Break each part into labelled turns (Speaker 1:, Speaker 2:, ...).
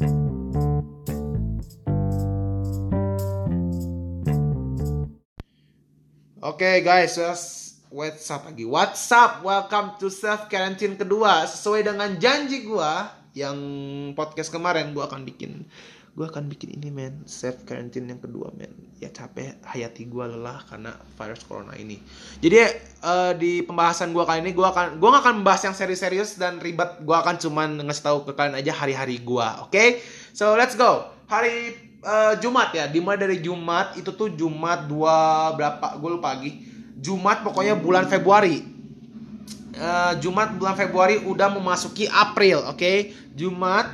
Speaker 1: Oke guys, what's up lagi? What's up? Welcome to self quarantine kedua. Sesuai dengan janji gua yang podcast kemarin gua akan bikin gua akan bikin ini men. Self quarantine yang kedua men. Ya capek hayati gua lelah karena virus corona ini. Jadi uh, di pembahasan gua kali ini gua akan gak akan membahas yang serius-serius dan ribet. Gua akan cuman ngasih tahu ke kalian aja hari-hari gua oke? Okay? so let's go. Hari uh, Jumat ya. Dimulai dari Jumat itu tuh Jumat dua berapa? Gue lupa lagi. Jumat pokoknya bulan Februari. Uh, Jumat bulan Februari udah memasuki April oke? Okay? Jumat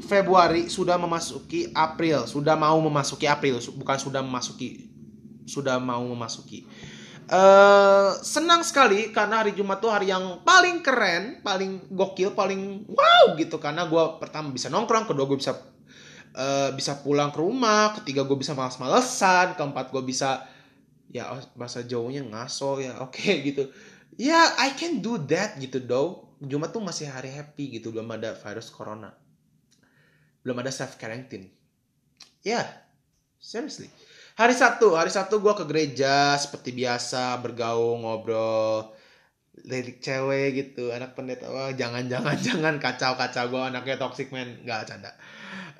Speaker 1: Februari sudah memasuki April sudah mau memasuki April bukan sudah memasuki sudah mau memasuki. Uh, senang sekali karena hari Jumat tuh hari yang paling keren, paling gokil, paling wow gitu. Karena gue pertama bisa nongkrong, kedua gue bisa uh, bisa pulang ke rumah ketiga gue bisa malas-malesan keempat gue bisa ya oh, bahasa jauhnya ngaso ya oke okay, gitu. Ya yeah, I can do that gitu dong Jumat tuh masih hari happy gitu belum ada virus corona belum ada self quarantine ya yeah, seriously. Hari Sabtu hari Sabtu gue ke gereja seperti biasa bergaul ngobrol lirik cewek gitu anak pendeta. Wah jangan jangan jangan. Kacau kacau gue anaknya toxic man. Nggak canda.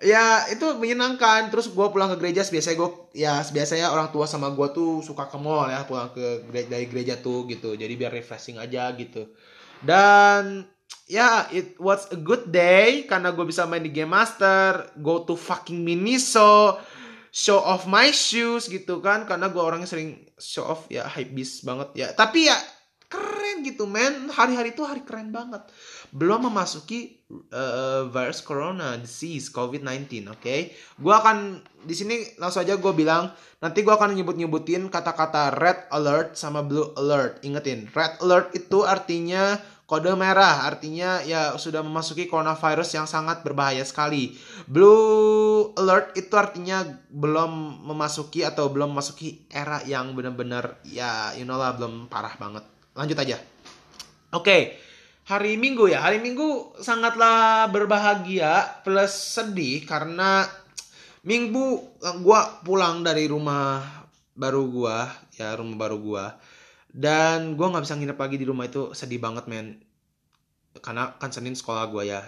Speaker 1: Ya itu menyenangkan. Terus gue pulang ke gereja biasanya gue ya biasanya orang tua sama gue tuh suka ke mall ya pulang ke dari gereja tuh gitu. Jadi biar refreshing aja gitu. Dan ya it was a good day karena gue bisa main di game master go to fucking miniso show off my shoes gitu kan karena gue orangnya sering show off ya hype beast banget ya. Tapi ya keren gitu men hari-hari itu hari keren banget. Belum memasuki uh, virus corona disease covid-19 oke? Okay? gue akan di sini langsung aja gue bilang nanti gue akan nyebut-nyebutin kata-kata red alert sama blue alert. Ingetin red alert itu artinya kode merah artinya ya sudah memasuki coronavirus yang sangat berbahaya sekali. Blue alert itu artinya belum memasuki atau belum memasuki era yang benar-benar ya you know lah belum parah banget lanjut aja. Oke, okay. hari Minggu ya. Hari Minggu sangatlah berbahagia plus sedih karena Minggu gua pulang dari rumah baru gua, ya rumah baru gua. Dan gua nggak bisa nginep lagi di rumah itu sedih banget men. Karena kan Senin sekolah gua ya.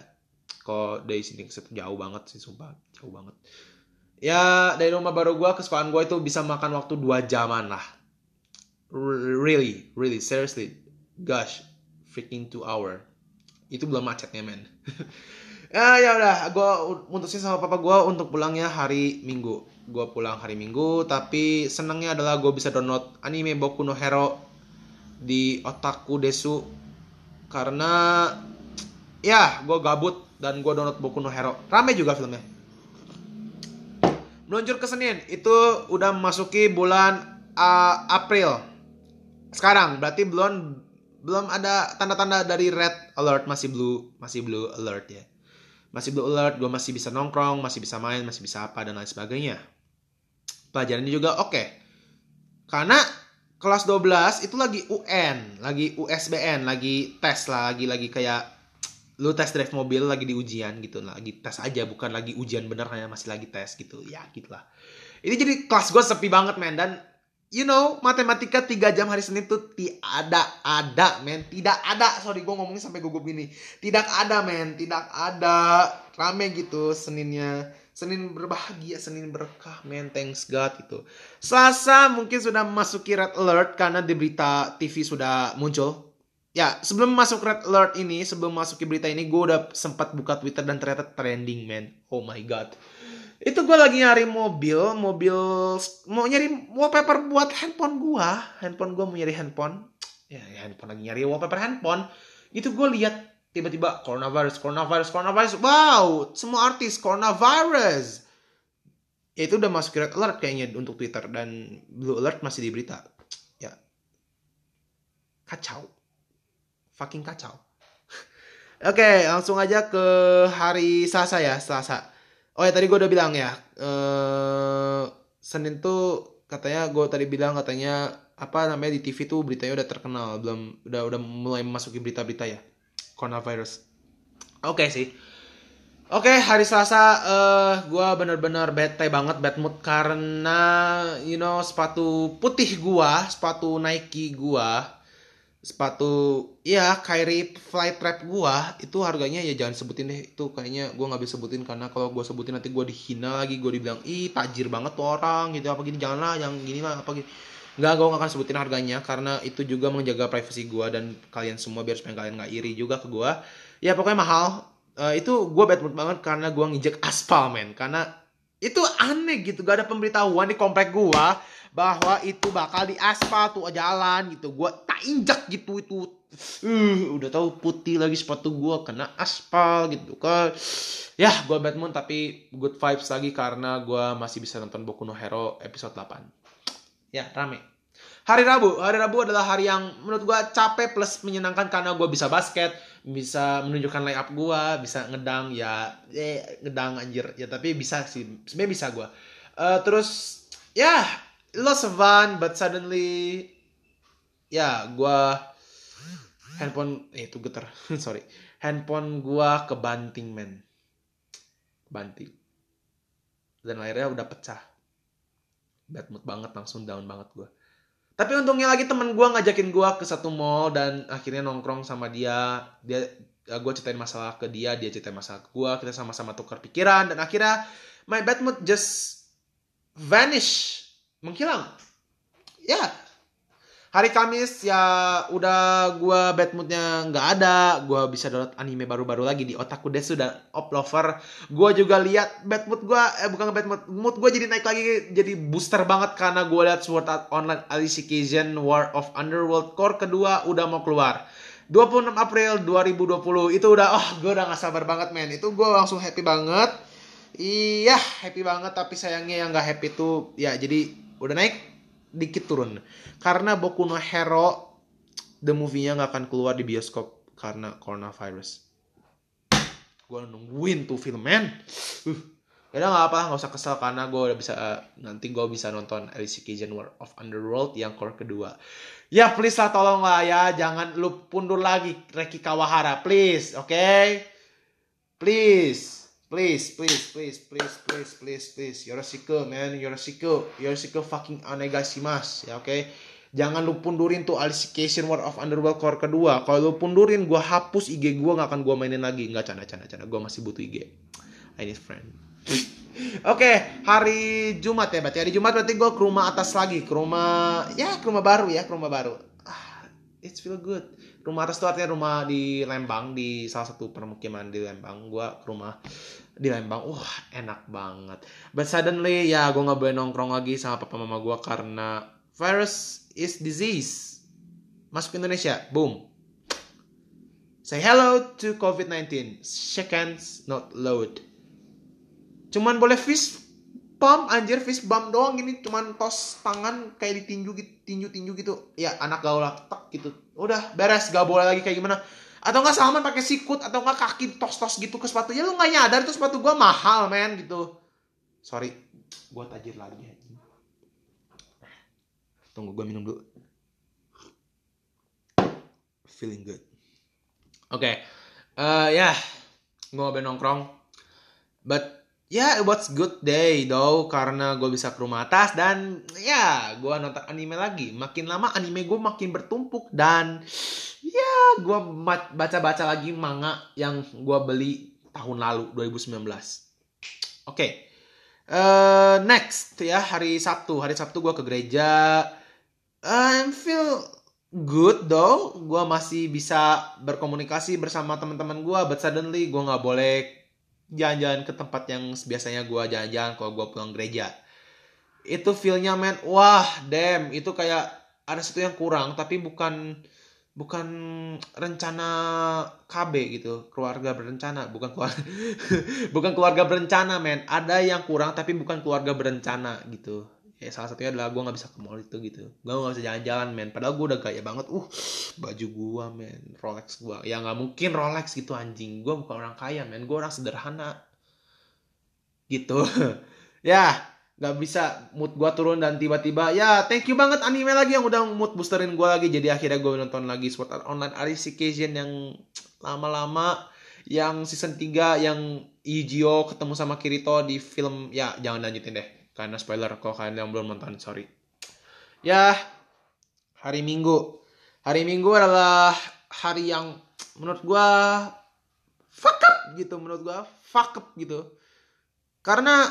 Speaker 1: Kok dari sini jauh banget sih sumpah, jauh banget. Ya dari rumah baru gua ke sekolahan gua itu bisa makan waktu 2 jaman lah. Really really seriously. Gosh freaking two hour. Itu belum macetnya men. Ya ya udah. Gue mutusin sama papa gue untuk pulangnya hari minggu. Gue pulang hari minggu tapi senangnya adalah gue bisa download anime Boku no Hero di otakku desu. Karena ya gue gabut dan gue download Boku no Hero. Rame juga filmnya. Meluncur ke Senin itu udah memasuki bulan uh, April. Sekarang berarti belum belum ada tanda-tanda dari red alert masih blue masih blue alert ya. Masih blue alert gue masih bisa nongkrong masih bisa main masih bisa apa dan lain sebagainya. Pelajaran ini juga oke. Okay. karena kelas 12 itu lagi UN lagi USBN lagi tes lah lagi lagi kayak lu tes drive mobil lagi di ujian gitu lagi tes aja bukan lagi ujian bener hanya masih lagi tes gitu ya gitulah ini jadi kelas gue sepi banget men dan you know, matematika 3 jam hari Senin tuh tidak ada, men. Tidak ada. Sorry, gue ngomongnya sampai gugup gini. Tidak ada, men. Tidak ada. Rame gitu Seninnya. Senin berbahagia, Senin berkah, men. Thanks God gitu. Selasa mungkin sudah memasuki red alert karena di berita TV sudah muncul. Ya, sebelum masuk red alert ini, sebelum masuki berita ini, gue udah sempat buka Twitter dan ternyata trending, man. Oh my God itu gue lagi nyari mobil mobil mau nyari wallpaper buat handphone gue handphone gue mau nyari handphone ya, ya handphone lagi nyari wallpaper handphone itu gue lihat tiba-tiba coronavirus coronavirus coronavirus. Wow semua artis coronavirus. Ya, itu udah masuk red alert kayaknya untuk Twitter dan blue alert masih di berita. Ya. Kacau. Fucking kacau. Oke langsung aja ke hari Selasa ya Selasa. Oh ya tadi gue udah bilang ya, uh, Senin tuh katanya gue tadi bilang katanya apa namanya di TV tuh beritanya udah terkenal, belum udah udah mulai memasuki berita-berita ya coronavirus. Oke okay, sih. Oke, hari Selasa eh gua bener-bener bete banget bad mood karena you know sepatu putih gua, sepatu Nike gua, sepatu ya Kyrie Fly Trap gua itu harganya ya jangan sebutin deh itu kayaknya gua nggak bisa sebutin karena kalau gua sebutin nanti gua dihina lagi, gua dibilang ih tajir banget tuh orang gitu apa gini janganlah yang gini mah apa gini. Nggak, gue gak akan sebutin harganya karena itu juga menjaga privasi gua dan kalian semua biar supaya kalian nggak iri juga ke gua. Ya pokoknya mahal, uh, itu gue bad mood banget karena gue nginjek aspal men. Karena itu aneh gitu gak ada pemberitahuan di komplek gue bahwa itu bakal di aspal tuh jalan gitu. Gue tak injek gitu itu. Uh, udah tahu putih lagi sepatu gue kena aspal gitu kan. Ya gue bad mood tapi good vibes lagi karena gue masih bisa nonton Boku no Hero episode 8 ya rame. Hari Rabu, hari Rabu adalah hari yang menurut gue capek plus menyenangkan karena gue bisa basket, bisa menunjukkan layup gue, bisa ngedang ya, eh ngedang anjir. Ya tapi bisa sih, sebenarnya bisa gue. Uh, terus ya yeah, lots of fun, but suddenly ya yeah, gue handphone eh itu getar. Sorry. Handphone gue kebanting men. Banting. Dan akhirnya udah pecah bad mood banget langsung down banget gue tapi untungnya lagi temen gue ngajakin gue ke satu mall dan akhirnya nongkrong sama dia. Dia ya gue ceritain masalah ke dia, dia ceritain masalah ke gue. Kita sama-sama tukar pikiran dan akhirnya my bad mood just vanish, menghilang. Ya, hari Kamis ya udah gue bad moodnya nggak ada. Gue bisa download anime baru-baru lagi di otakku desu dan Oplover gue juga lihat bad mood gue eh bukan bad mood mood gue jadi naik lagi jadi booster banget karena gue lihat Sword Art Online Alicization War of Underworld Core kedua udah mau keluar. 26 April 2020 itu udah oh gue udah gak sabar banget men. Itu gue langsung happy banget. Iya happy banget tapi sayangnya yang gak happy tuh ya jadi udah naik dikit turun. Karena Boku no Hero the movie-nya nggak akan keluar di bioskop karena coronavirus. Gue nungguin tuh film man uh, ya nggak apa nggak usah kesel karena gue udah bisa uh, nanti gue bisa nonton Alice Cajun War of Underworld yang core kedua. Ya please lah tolong lah ya. Jangan lu pundur lagi Reki Kawahara. Please oke? Okay? please Please, please, please, please, please, please, please. Yoroshiku, man. Yoroshiku. Yoroshiku fucking onegashimasu. Ya, oke. Okay? Jangan lu pundurin tuh Alicization War of Underworld Core kedua. Kalau lu pundurin, gue hapus IG gue gak akan gue mainin lagi. Nggak canda, canda, canda. Gue masih butuh IG. I need friend. Oke, okay, hari Jumat ya berarti. Hari Jumat berarti gue ke rumah atas lagi. Ke rumah, ya ke rumah baru ya. Ke rumah baru. Ah, it's feel good. Rumah atas itu artinya rumah di Lembang. Di salah satu permukiman di Lembang. Gue ke rumah di Lembang wah enak banget. But suddenly ya gue nggak boleh nongkrong lagi sama papa mama gue karena virus is disease. Masuk Indonesia boom. Say hello to COVID-19 shake hands not load. Cuman boleh fist pump anjir fist bump doang gini cuman tos tangan kayak ditinju gitu tinju tinju gitu. Ya anak gaul tak gitu. Udah beres gak boleh lagi kayak gimana atau nggak Salman pakai sikut atau nggak kaki tos-tos gitu ke sepatunya lu nggak nyadar tuh sepatu gue mahal men gitu. Sorry. Gue tajir lagi tunggu gue minum dulu. Feeling good. Oke. Okay. uh, ya. Yeah. gue mau nongkrong. But ya yeah, it was good day though karena gue bisa ke rumah atas dan ya gue nonton anime lagi. Makin lama anime gue makin bertumpuk dan gue baca-baca lagi manga yang gue beli tahun lalu 2019 oke. Okay. uh, next ya hari Sabtu. Hari Sabtu gue ke gereja. I feel good though. Gue masih bisa berkomunikasi bersama teman-teman gue but suddenly gue nggak boleh jalan-jalan ke tempat yang biasanya gue jalan-jalan kalau gue pulang gereja. Itu feelnya men wah damn. Itu kayak ada sesuatu yang kurang tapi bukan bukan rencana KB gitu keluarga berencana bukan keluarga bukan keluarga berencana men. Ada yang kurang tapi bukan keluarga berencana gitu. Ya salah satunya adalah gue nggak bisa ke mall itu gitu. Gue nggak bisa jalan-jalan men. Padahal gue udah gaya banget. Uh baju gue men. Rolex gue ya nggak mungkin Rolex gitu anjing. Gue bukan orang kaya men. Gue orang sederhana. Gitu. Ya nggak bisa mood gue turun dan tiba-tiba ya thank you banget anime lagi yang udah mood boosterin gue lagi. Jadi akhirnya gue nonton lagi Sword Art Online Alicization yang lama-lama yang season 3 yang Ijio ketemu sama Kirito di film ya jangan lanjutin deh karena spoiler kalau kalian yang belum nonton sorry. Ya hari Minggu. Hari Minggu adalah hari yang menurut gua fuck up gitu menurut gua fuck up gitu. Karena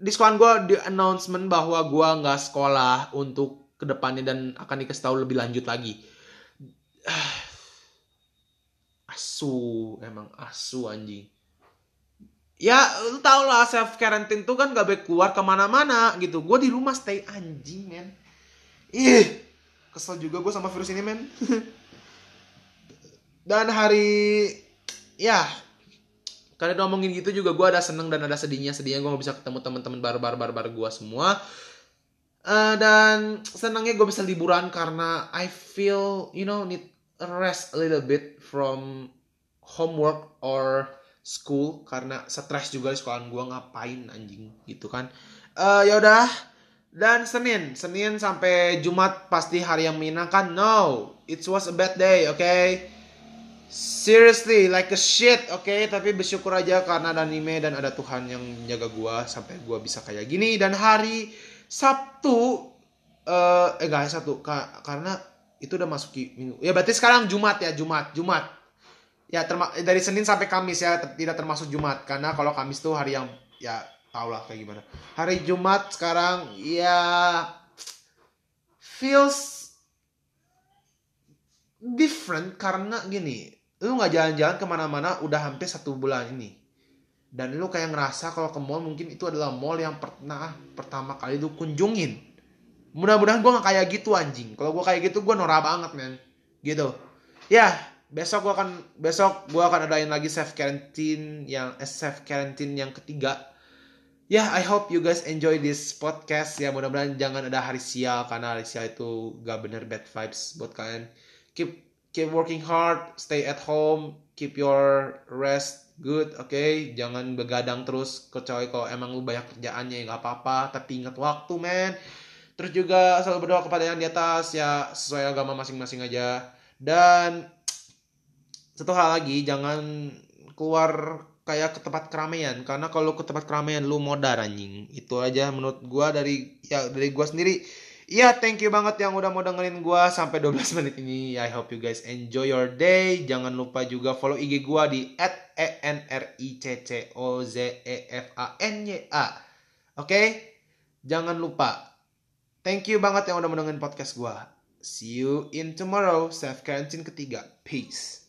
Speaker 1: di sekolah gua di announcement bahwa gua nggak sekolah untuk ke depannya dan akan dikasih tahu lebih lanjut lagi. Asu emang asu anjing. Ya lu tau lah self quarantine tuh kan gak baik keluar ke mana-mana gitu. Gue di rumah stay anjing men. Ih kesel juga gue sama virus ini men. Dan hari ya karena ngomongin gitu juga gue ada seneng dan ada sedihnya. Sedihnya gue gak bisa ketemu teman-teman baru-baru baru gue semua. Uh, dan senangnya gue bisa liburan karena I feel you know need rest a little bit from homework or school. Karena stres juga di sekolahan gue ngapain anjing gitu kan. Uh, ya udah. Dan Senin. Senin sampai Jumat pasti hari yang menyenangkan. No it was a bad day oke okay? Seriously like a shit oke okay? tapi bersyukur aja karena ada anime dan ada Tuhan yang menjaga gue sampai gue bisa kayak gini dan hari Sabtu uh, eh guys Sabtu ka karena itu udah masuk minggu. Ya berarti sekarang Jumat ya, Jumat, Jumat. Ya terma dari Senin sampai Kamis ya, tidak termasuk Jumat karena kalau Kamis tuh hari yang ya tau lah kayak gimana. Hari Jumat sekarang ya feels different karena gini, lu nggak jalan-jalan ke mana-mana udah hampir satu bulan ini. Dan lu kayak ngerasa kalau ke mall mungkin itu adalah mall yang pernah pertama kali lu kunjungin. Mudah-mudahan gue gak kayak gitu anjing. Kalau gue kayak gitu gue norak banget men. Gitu. Ya besok gue akan besok gue akan adain lagi self quarantine yang eh, self quarantine yang ketiga. Ya yeah, I hope you guys enjoy this podcast. Ya mudah-mudahan jangan ada hari sial karena hari sial itu gak bener bad vibes buat kalian. Keep keep working hard stay at home keep your rest good oke okay? jangan begadang terus kecuali kalau emang lu banyak kerjaannya ya nggak apa-apa tapi ingat waktu men Terus juga selalu berdoa kepada yang di atas ya sesuai agama masing-masing aja. Dan satu hal lagi jangan keluar kayak ke tempat keramaian karena kalau ke tempat keramaian lu modar anjing. Itu aja menurut gua dari ya dari gua sendiri. Ya, thank you banget yang udah mau dengerin gua sampai 12 menit ini. I hope you guys enjoy your day. Jangan lupa juga follow IG gua di @enriccozefanya. Oke? Okay? Jangan lupa Thank you banget yang udah mendengarin podcast gue. See you in tomorrow, self quarantine ketiga. Peace.